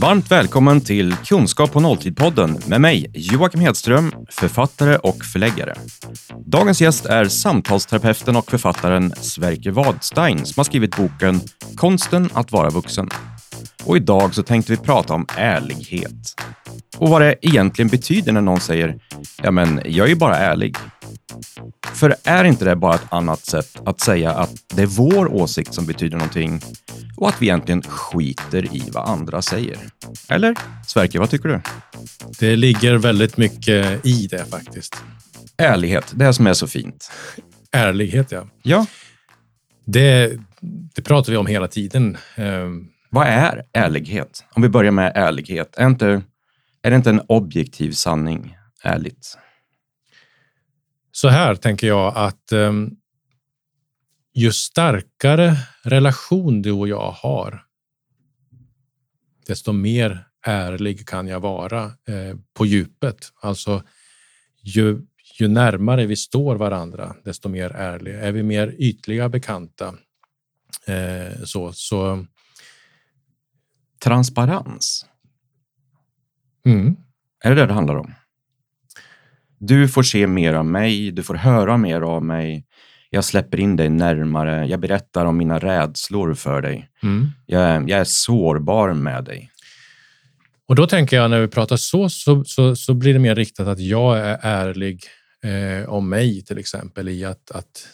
Varmt välkommen till Kunskap på nolltid-podden med mig, Joakim Hedström, författare och förläggare. Dagens gäst är samtalsterapeuten och författaren Sverker Wadstein som har skrivit boken Konsten att vara vuxen. Och idag så tänkte vi prata om ärlighet och vad det egentligen betyder när någon säger ja, men jag är ju bara ärlig. För är inte det bara ett annat sätt att säga att det är vår åsikt som betyder någonting och att vi egentligen skiter i vad andra säger? Eller? Sverker, vad tycker du? Det ligger väldigt mycket i det faktiskt. Ärlighet, det som är så fint. Ärlighet, ja. Ja. Det, det pratar vi om hela tiden. Ehm, Vad är ärlighet? Om vi börjar med ärlighet. Är, inte, är det inte en objektiv sanning, ärligt? Så här tänker jag att um, ju starkare relation du och jag har, desto mer ärlig kan jag vara eh, på djupet. Alltså, ju, ju närmare vi står varandra, desto mer ärlig. Är vi mer ytliga bekanta, eh, så, så Transparens. mm, Är det det det handlar om? Du får se mer av mig, du får höra mer av mig. Jag släpper in dig närmare, jag berättar om mina rädslor för dig. mm. Jag är, jag är sårbar med dig. Och då tänker jag när vi pratar så, så, så, så blir det mer riktat att jag är ärlig eh, om mig till exempel i att, att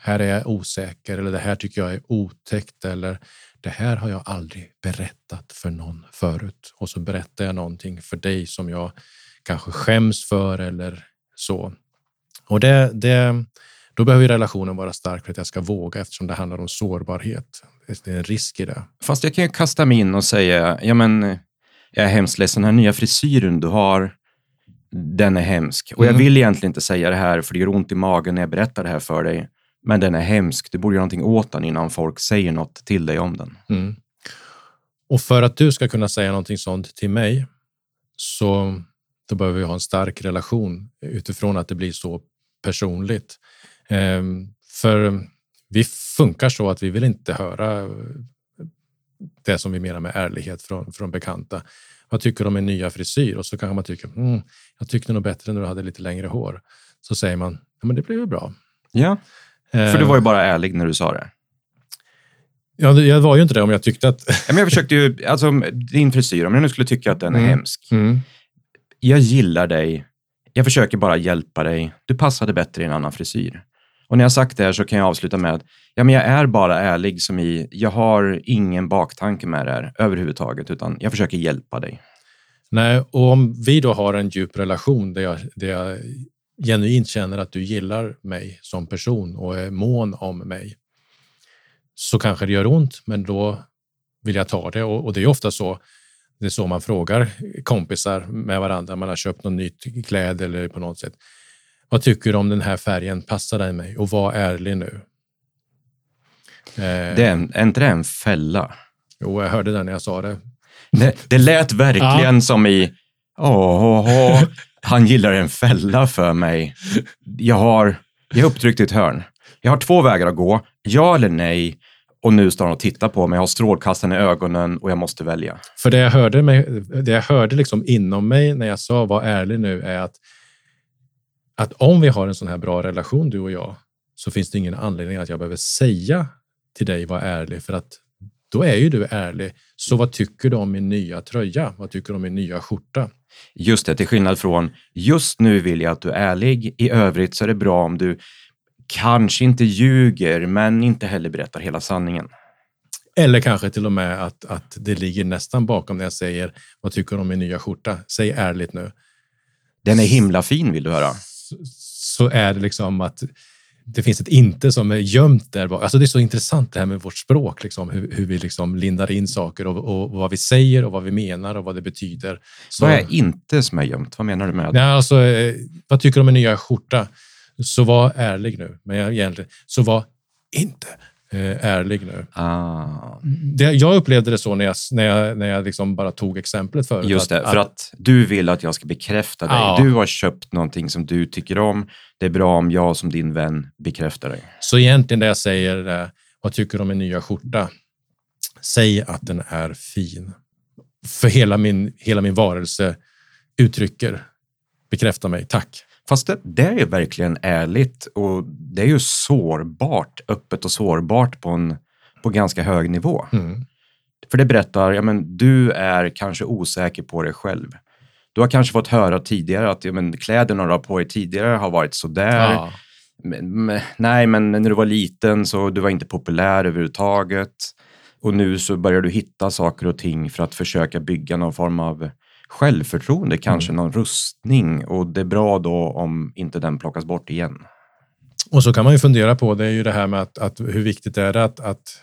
här är jag osäker eller det här tycker jag är otäckt eller det här har jag aldrig berättat för någon förut. Och så berättar jag någonting för dig som jag kanske skäms för eller så. Och det, det, då behöver ju relationen vara stark för att jag ska våga eftersom det handlar om sårbarhet. Det är en risk i det. Fast jag kan ju kasta mig in och säga, ja men jag är hemskt ledsen, den här nya frisyren du har, den är hemsk. Och jag Mm. vill egentligen inte säga det här för det gör ont i magen när jag berättar det här för dig. Men den är hemsk, du borde göra någonting åt den innan folk säger något till dig om den. Mm. Och för att du ska kunna säga någonting sånt till mig så då behöver vi ha en stark relation utifrån att det blir så personligt. Ehm, för vi funkar så att vi vill inte höra det som vi menar med ärlighet från, från bekanta. Vad tycker du om min nya frisyr? Och så kanske man tycker, mm, jag tyckte nog bättre när du hade lite längre hår. Så säger man, ja, men det blev ju bra. Ja, för du var ju bara ärlig när du sa det. Ja, jag var ju inte det om jag tyckte att... Men jag försökte ju, alltså din frisyr, om jag nu skulle tycka att den är Mm. hemsk. Mm. Jag gillar dig. Jag försöker bara hjälpa dig. Du passade bättre i en annan frisyr. Och när jag sagt det här så kan jag avsluta med att ja, men jag är bara ärlig som i, jag har ingen baktanke med det här överhuvudtaget, utan jag försöker hjälpa dig. Nej, och om vi då har en djup relation där jag, där jag genuint känner att du gillar mig som person och är mån om mig, så kanske det gör ont, men då vill jag ta det. Och, och det är ofta så, det är så man frågar kompisar med varandra, man har köpt något nytt kläd eller på något sätt. Vad tycker du om den här färgen? Passar den mig? Och var ärlig nu. Eh, Det är, en, är inte det en fälla? Jo, jag hörde det när jag sa det. Det, det lät verkligen som i, åh, åh, åh, han gillar en fälla för mig. Jag har, jag är upptryckt i ett hörn. Jag har två vägar att gå, ja eller nej. Och nu står han och tittar på mig, jag har strålkastaren i ögonen och jag måste välja. För det jag hörde, mig, det jag hörde liksom inom mig när jag sa var ärlig nu är att, att om vi har en sån här bra relation du och jag så finns det ingen anledning att jag behöver säga till dig var ärlig för att då är ju du ärlig. Så vad tycker du om min nya tröja? Vad tycker du om min nya skjorta? Just det, till skillnad från just nu vill jag att du är ärlig. I övrigt så är det bra om du kanske inte ljuger, men inte heller berättar hela sanningen. Eller kanske till och med att, att det ligger nästan bakom när jag säger vad tycker du om min nya skjorta? Säg ärligt nu. Den är himla fin vill du höra. så, så är det liksom att det finns ett inte som är gömt där bak. Alltså det är så intressant det här med vårt språk, liksom, hur, hur vi liksom lindar in saker och, och, vad vi säger och vad vi menar och vad det betyder. Så, Vad är inte som är gömt? Vad menar du med det? Alltså, eh, vad tycker du om min nya skjorta? Så var ärlig nu. Men jag, egentligen, så var inte eh, ärlig nu. Ah, Det, jag upplevde det så när jag, när jag, när jag liksom bara tog exemplet förut. just det, för att du vill att jag ska bekräfta dig. Ja. Du har köpt någonting som du tycker om. Det är bra om jag som din vän bekräftar dig. Så egentligen det jag säger vad tycker du om min nya skjorta? Säg att den är fin. för hela min, hela min varelse uttrycker. Bekräfta mig, tack. Fast det, det är verkligen ärligt och det är ju sårbart, öppet och sårbart på en på ganska hög nivå. Mm. För det berättar, ja men du är kanske osäker på dig själv. Du har kanske fått höra tidigare att ja, men, kläderna du har på dig tidigare har varit sådär. Ja. Men, men, nej, men när du var liten så du var inte populär överhuvudtaget. Och nu så börjar du hitta saker och ting för att försöka bygga någon form av självförtroende, kanske någon rustning. Och det är bra då om inte den plockas bort igen. Och så kan man ju fundera på, det är ju det här med att, att hur viktigt är det att, att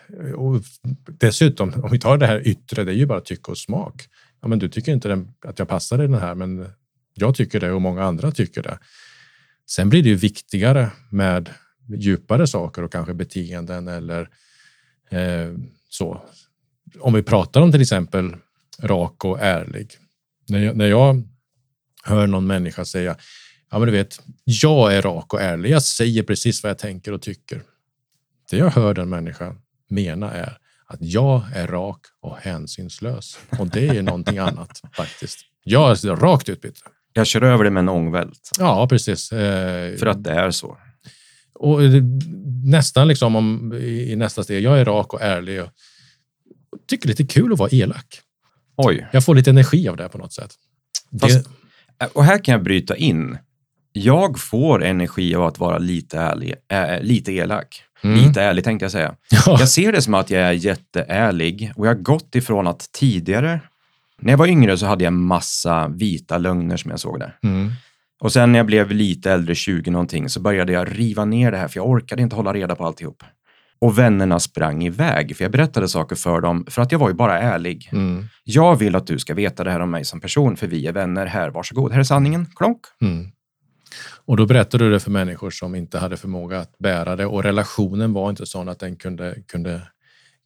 dessutom, om vi tar det här yttre, det är ju bara tycke och smak. Ja, men du tycker inte den, att jag passar i den här, men jag tycker det och många andra tycker det. Sen blir det ju viktigare med djupare saker och kanske beteenden eller eh, så. Om vi pratar om till exempel rak och ärlig. När jag, när jag hör någon människa säga Ja, men du vet, jag är rak och ärlig. Jag säger precis vad jag tänker och tycker. Det jag hör den människan mena är att jag är rak och hänsynslös. Och det är någonting annat faktiskt. Jag är rakt ut bitter. Jag kör över det med en ångvält. Ja, precis. Eh, För att det är så. och nästan liksom om, i nästa steg, jag är rak och ärlig och tycker lite kul att vara elak. Oj. Jag får lite energi av det på något sätt. Fast- det, Och här kan jag bryta in. Jag får energi av att vara lite ärlig, äh, lite elak. Mm. Lite ärlig tänkte jag säga. ja, Jag ser det som att jag är jätteärlig och jag har gått ifrån att tidigare, när jag var yngre så hade jag massa vita lögner som jag såg det. mm, Och sen när jag blev lite äldre, 20 någonting, så började jag riva ner det här för jag orkade inte hålla reda på alltihop. Och vännerna sprang iväg för jag berättade saker för dem för att jag var ju bara ärlig. mm, Jag vill att du ska veta det här om mig som person för vi är vänner. Här, varsågod, här är sanningen. Klonk. mm. Och då berättade du det för människor som inte hade förmåga att bära det och relationen var inte sån att den kunde, kunde,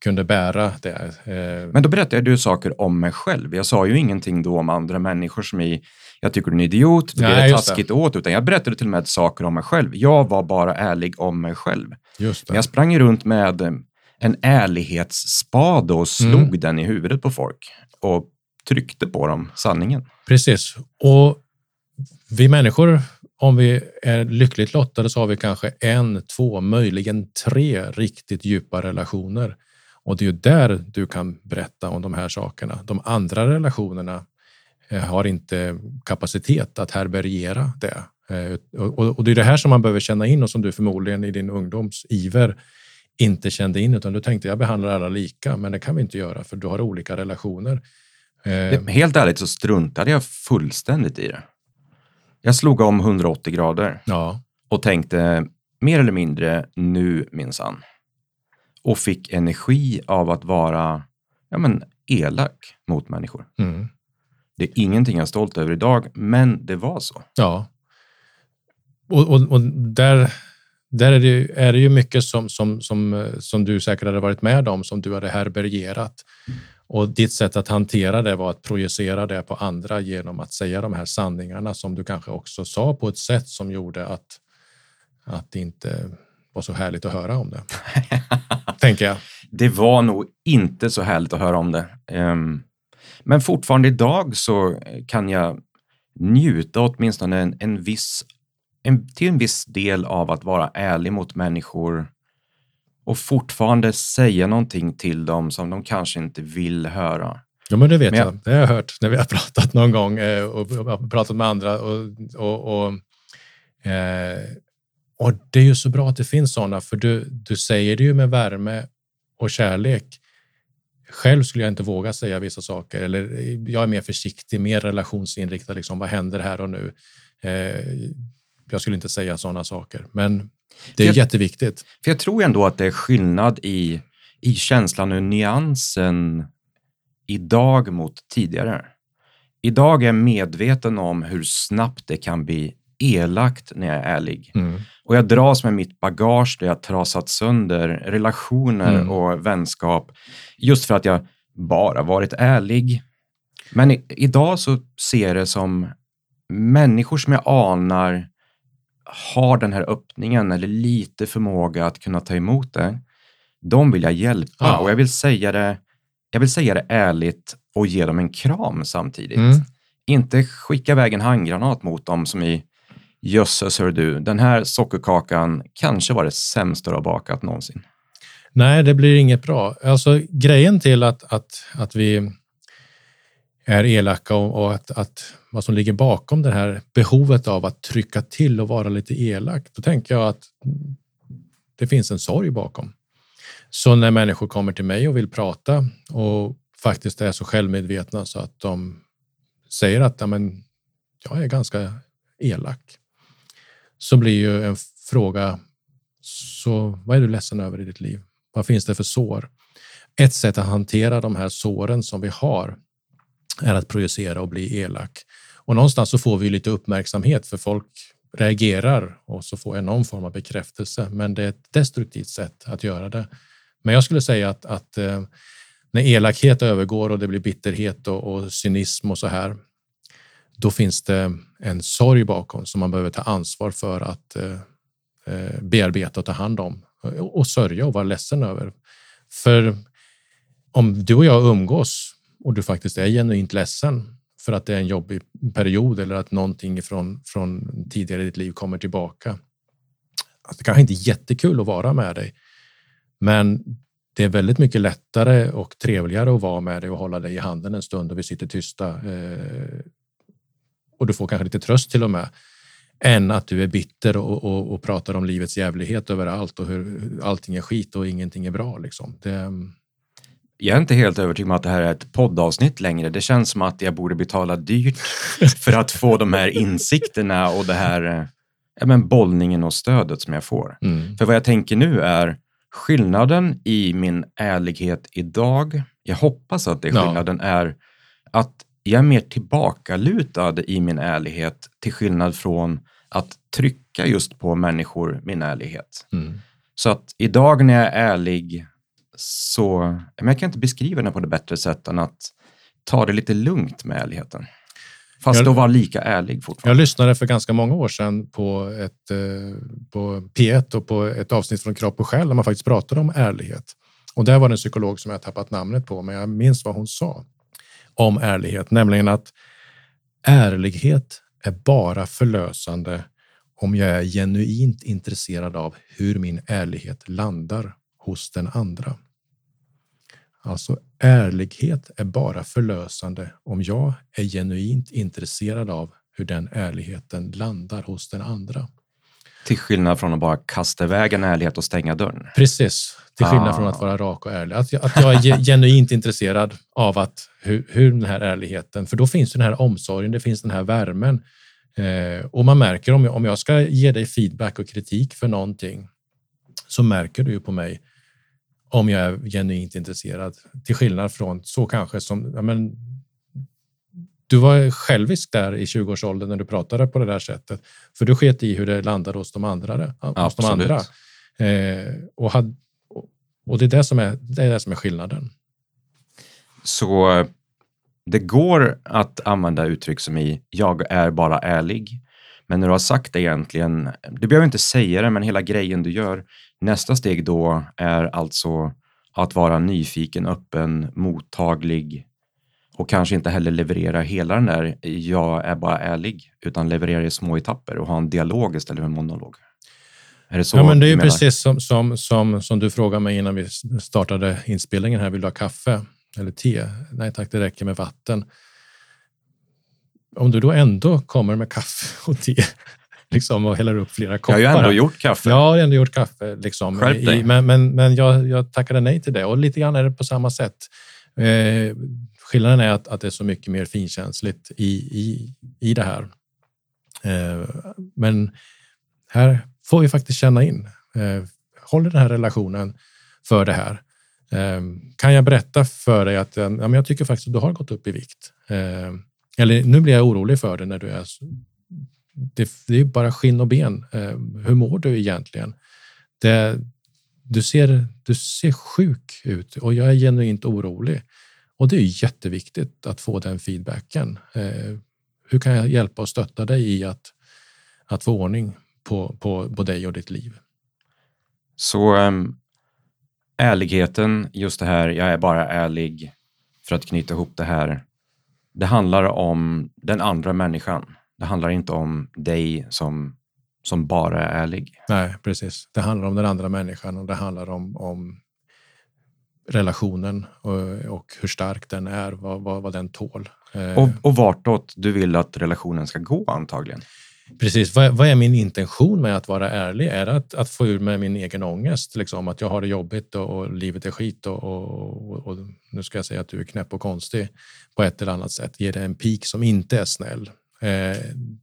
kunde bära det. Eh, Men då berättade du saker om mig själv. Jag sa ju ingenting då om andra människor som i, jag tycker du är en idiot, det Nej, blir just det. taskigt åt, utan jag berättade till och med saker om mig själv. Jag var bara ärlig om mig själv. just det. jag sprang runt med eh, en ärlighetsspade och slog Mm. den i huvudet på folk och tryckte på dem sanningen. Precis. Och vi människor, om vi är lyckligt lottade så har vi kanske en, två, möjligen tre riktigt djupa relationer. Och det är ju där du kan berätta om de här sakerna. De andra relationerna har inte kapacitet att härbärgera det. Eh, och det är det här som man behöver känna in och som du förmodligen i din ungdoms iver inte kände in, utan du tänkte jag behandlar alla lika, men det kan vi inte göra för du har olika relationer. Eh, Helt ärligt så struntade jag fullständigt i det. Jag slog om 180 grader. Ja, och tänkte mer eller mindre nu minsann. Och fick energi av att vara ja, men, elak mot människor. mm. Det är ingenting jag är stolt över idag, men det var så. Ja. Och, och, och där, där är, det, ju- är det ju mycket som, som, som, eh, som du säkert hade varit med om, som du hade härbärgerat. Och ditt sätt att hantera det var att projicera det på andra genom att säga de här sanningarna som du kanske också sa på ett sätt som gjorde att, att det inte var så härligt att höra om det. Tänker jag. Det var nog inte så härligt att höra om det. Ehm, men fortfarande idag så kan jag njuta åtminstone en, en viss, en, till en viss del av att vara ärlig mot människor och fortfarande säga någonting till dem som de kanske inte vill höra. Ja, men det vet Men jag- jag. Det har jag hört när vi har pratat någon gång eh, och pratat med andra. Och, och, och, eh, och det är ju så bra att det finns sådana, för du, du säger det ju med värme och kärlek. Själv skulle jag inte våga säga vissa saker, eller jag är mer försiktig, mer relationsinriktad. Liksom, vad händer här och nu? Eh, jag skulle inte säga sådana saker, men det är Jag- jätteviktigt. För jag tror ändå att det är skillnad i, i känslan och nyansen idag mot tidigare. Idag är jag medveten om hur snabbt det kan bli elakt när jag är ärlig. Mm. Och jag dras med mitt bagage där jag trasat sönder relationer Mm. och vänskap just för att jag bara varit ärlig. Men i, idag så ser jag det som människor som jag anar har den här öppningen eller lite förmåga att kunna ta emot det. De vill jag hjälpa Ja. och jag vill säga det jag vill säga det ärligt och ge dem en kram samtidigt. Mm. Inte skicka iväg en handgranat mot dem som i jösses hör du, den här sockerkakan kanske var det sämsta du har bakat någonsin. Nej, det blir inget bra. Alltså grejen till att, att, att vi är elaka och, och att, att vad som ligger bakom det här behovet av att trycka till och vara lite elak, då tänker jag att det finns en sorg bakom. Så när människor kommer till mig och vill prata och faktiskt är så självmedvetna så att de säger att ja, men, jag är ganska elak, så blir ju en fråga, så vad är du ledsen över i ditt liv? Vad finns det för sår? Ett sätt att hantera de här såren som vi har är att projicera och bli elak. Och någonstans så får vi lite uppmärksamhet för folk reagerar och så får jag någon form av bekräftelse. Men det är ett destruktivt sätt att göra det. Men jag skulle säga att, att eh, när elakhet övergår och det blir bitterhet och, och cynism och så här, då finns det en sorg bakom som man behöver ta ansvar för att eh, eh, bearbeta och ta hand om och, och sörja och vara ledsen över. För om du och jag umgås och du faktiskt är genuint ledsen för att det är en jobbig period eller att någonting från, från tidigare i ditt liv kommer tillbaka. Alltså, det kanske inte är jättekul att vara med dig, men det är väldigt mycket lättare och trevligare att vara med dig och hålla dig i handen en stund och vi sitter tysta. Eh, och du får kanske lite tröst till och med än att du är bitter och, och, och pratar om livets jävlighet överallt och hur allting är skit och ingenting är bra. Liksom. Det, jag är inte helt övertygad om att det här är ett poddavsnitt längre. Det känns som att jag borde betala dyrt för att få de här insikterna och det här eh, ja, men bollningen och stödet som jag får. mm. För vad jag tänker nu är skillnaden i min ärlighet idag, jag hoppas att det är Ja. skillnaden, är att jag är mer tillbakalutad i min ärlighet till skillnad från att trycka just på människor min ärlighet. Mm. Så att idag när jag är ärlig så, men jag kan inte beskriva det på det bättre sätt än att ta det lite lugnt med ärligheten. Fast Jag- då vara lika ärlig Jag fortfarande. lyssnade för ganska många år sedan på, ett, eh, på P1 och på ett avsnitt från Kropp och själ där man faktiskt pratade om ärlighet. Och där var det en psykolog som jag tappat namnet på, men jag minns vad hon sa om ärlighet, nämligen att ärlighet är bara förlösande om jag är genuint intresserad av hur min ärlighet landar hos den andra. Alltså ärlighet är bara förlösande om jag är genuint intresserad av hur den ärligheten landar hos den andra. Till skillnad från att bara kasta iväg en ärlighet och stänga dörren. Precis, till skillnad Ah. från att vara rak och ärlig. Att jag, att jag är ge- genuint intresserad av att hur, hur den här ärligheten, för då finns den här omsorgen, det finns den här värmen. Eh, och man märker om jag, om jag ska ge dig feedback och kritik för någonting så märker du ju på mig om jag är genuint intresserad. Till skillnad från så kanske som, ja, men, du var självisk där i 20-årsåldern när du pratade på det där sättet. För du sket i hur det landade hos de andra. Hos de andra. Eh, och, had, och- och det är det som är, det är det som är skillnaden. Så eh, det går att använda uttryck som i jag är bara ärlig. Men när du har sagt det egentligen, du behöver inte säga det, men hela grejen du gör. Nästa steg då är alltså att vara nyfiken, öppen, mottaglig och kanske inte heller leverera hela den där jag är bara ärlig, utan leverera i små etapper och ha en dialog istället för en monolog. Är det så ja, men det är precis som, som, som, som du frågade mig innan vi startade inspelningen här. Vill du ha kaffe eller te? Nej tack, det räcker med vatten. Om du då ändå kommer med kaffe och te liksom, och häller upp flera Jag koppar. har ju ändå gjort kaffe. Jag har ändå gjort kaffe. Liksom, i, men men, men jag, jag tackade nej till det och lite grann är det på samma sätt. Eh, skillnaden är att, att det är så mycket mer finkänsligt i, i, i det här. Eh, men här får vi faktiskt känna in. Eh, håller den här relationen för det här? Eh, kan jag berätta för dig att ja, men jag tycker faktiskt att du har gått upp i vikt? Eh, eller nu blir jag orolig för dig när du är det, det är bara skinn och ben. Eh, hur mår du egentligen? Det, du, ser, du ser sjuk ut och jag är genuint orolig. Och det är jätteviktigt att få den feedbacken. Eh, hur kan jag hjälpa och stötta dig i att, att få ordning på, på, på dig och ditt liv? Så äm, ärligheten, just det här, jag är bara ärlig. för att knyta ihop det här. Det handlar om den andra människan. Det handlar inte om dig som, som bara är ärlig. Nej, precis. Det handlar om den andra människan och det handlar om, om relationen och, och hur stark den är, vad, vad, vad den tål. Eh, och, och vartåt du vill att relationen ska gå antagligen. Precis. Vad, vad, är min intention med att vara ärlig? Är det att, att få ur med min egen ångest? Liksom, att jag har det jobbigt och, och livet är skit och, och, och, nu ska jag säga att du är knäpp och konstig på ett eller annat sätt. Ge det en pik som inte är snäll. Eh,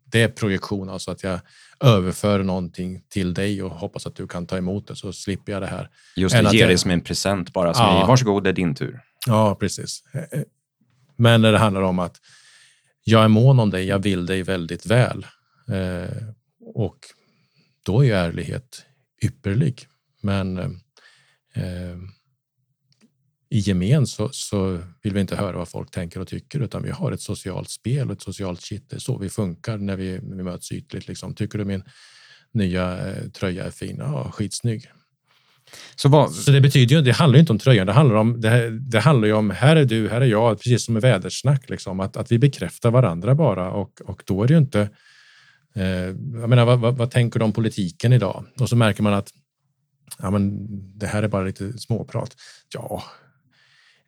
det är projektion, alltså att jag överför någonting till dig och hoppas att du kan ta emot det så slipper jag det här. Just det, ge jag... det som en present bara. Som ja. varsågod, det är din tur. Ja, precis. Eh, eh, men när det handlar om att jag är mån om dig, jag vill dig väldigt väl. Och då är ärlighet ypperlig. Men i gemen så, så, vill vi inte höra vad folk tänker och tycker utan vi har ett socialt spel och ett socialt kitt. Det är så vi funkar när vi, vi möts ytligt. Liksom. Tycker du min nya eh, tröja är fin? Ja, skitsnygg. Så, vad... så det betyder ju, det handlar inte om tröjan, det handlar om, det, det handlar ju om här är du, här är jag, precis som med vädersnack, liksom, att, att vi bekräftar varandra bara och, och då är det ju inte, eh, jag menar, vad, vad, vad, tänker du om politiken idag? Och så märker man att ja, men det här är bara lite småprat. Ja,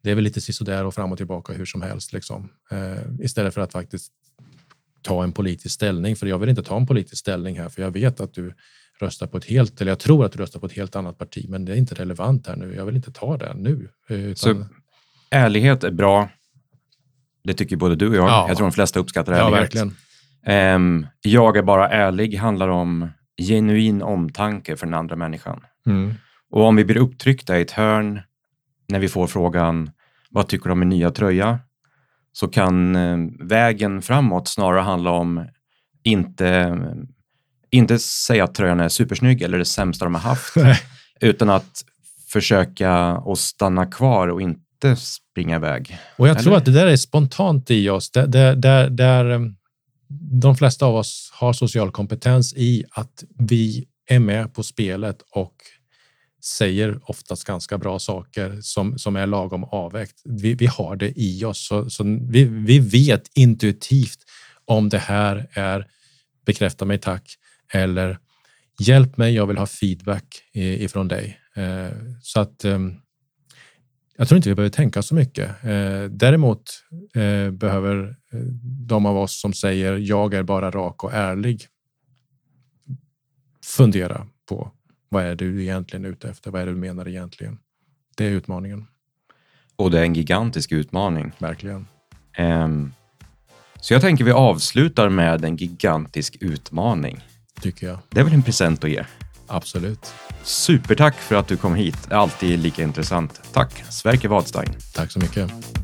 det är väl lite sisådär och fram och tillbaka hur som helst liksom. Eh, istället för att faktiskt ta en politisk ställning, för jag vill inte ta en politisk ställning här, för jag vet att du röstar på ett helt, eller jag tror att du röstar på ett helt annat parti, men det är inte relevant här nu. Jag vill inte ta det nu. Utan... Så ärlighet är bra. Det tycker både du och jag. Ja. Jag tror de flesta uppskattar ärlighet. Ja, verkligen. Um, jag är bara ärlig handlar om genuin omtanke för den andra människan. Mm. Och om vi blir upptryckta i ett hörn när vi får frågan vad tycker du om min nya tröja? Så kan eh, vägen framåt snarare handla om inte inte säga att tröjan är supersnygg eller det sämsta de har haft, utan att försöka att stanna kvar och inte springa iväg. Och jag eller? tror att det där är spontant i oss, där, där, där, där de flesta av oss har social kompetens i att vi är med på spelet och säger oftast ganska bra saker som, som är lagom avvägt. Vi, vi har det i oss, så, så vi, vi vet intuitivt om det här är bekräfta mig tack eller hjälp mig, jag vill ha feedback ifrån dig. Eh, så att eh, jag tror inte vi behöver tänka så mycket. Eh, däremot behöver de av oss som säger jag är bara rak och ärlig fundera på vad är du egentligen ute efter? Vad är det du menar egentligen? Det är utmaningen. Och det är en gigantisk utmaning. Verkligen. Um, så jag tänker vi avslutar med en gigantisk utmaning tycker jag. Det är väl en present att ge? Absolut. Supertack för att du kom hit. Alltid lika intressant. Tack, Sverker Wadstein. Tack så mycket.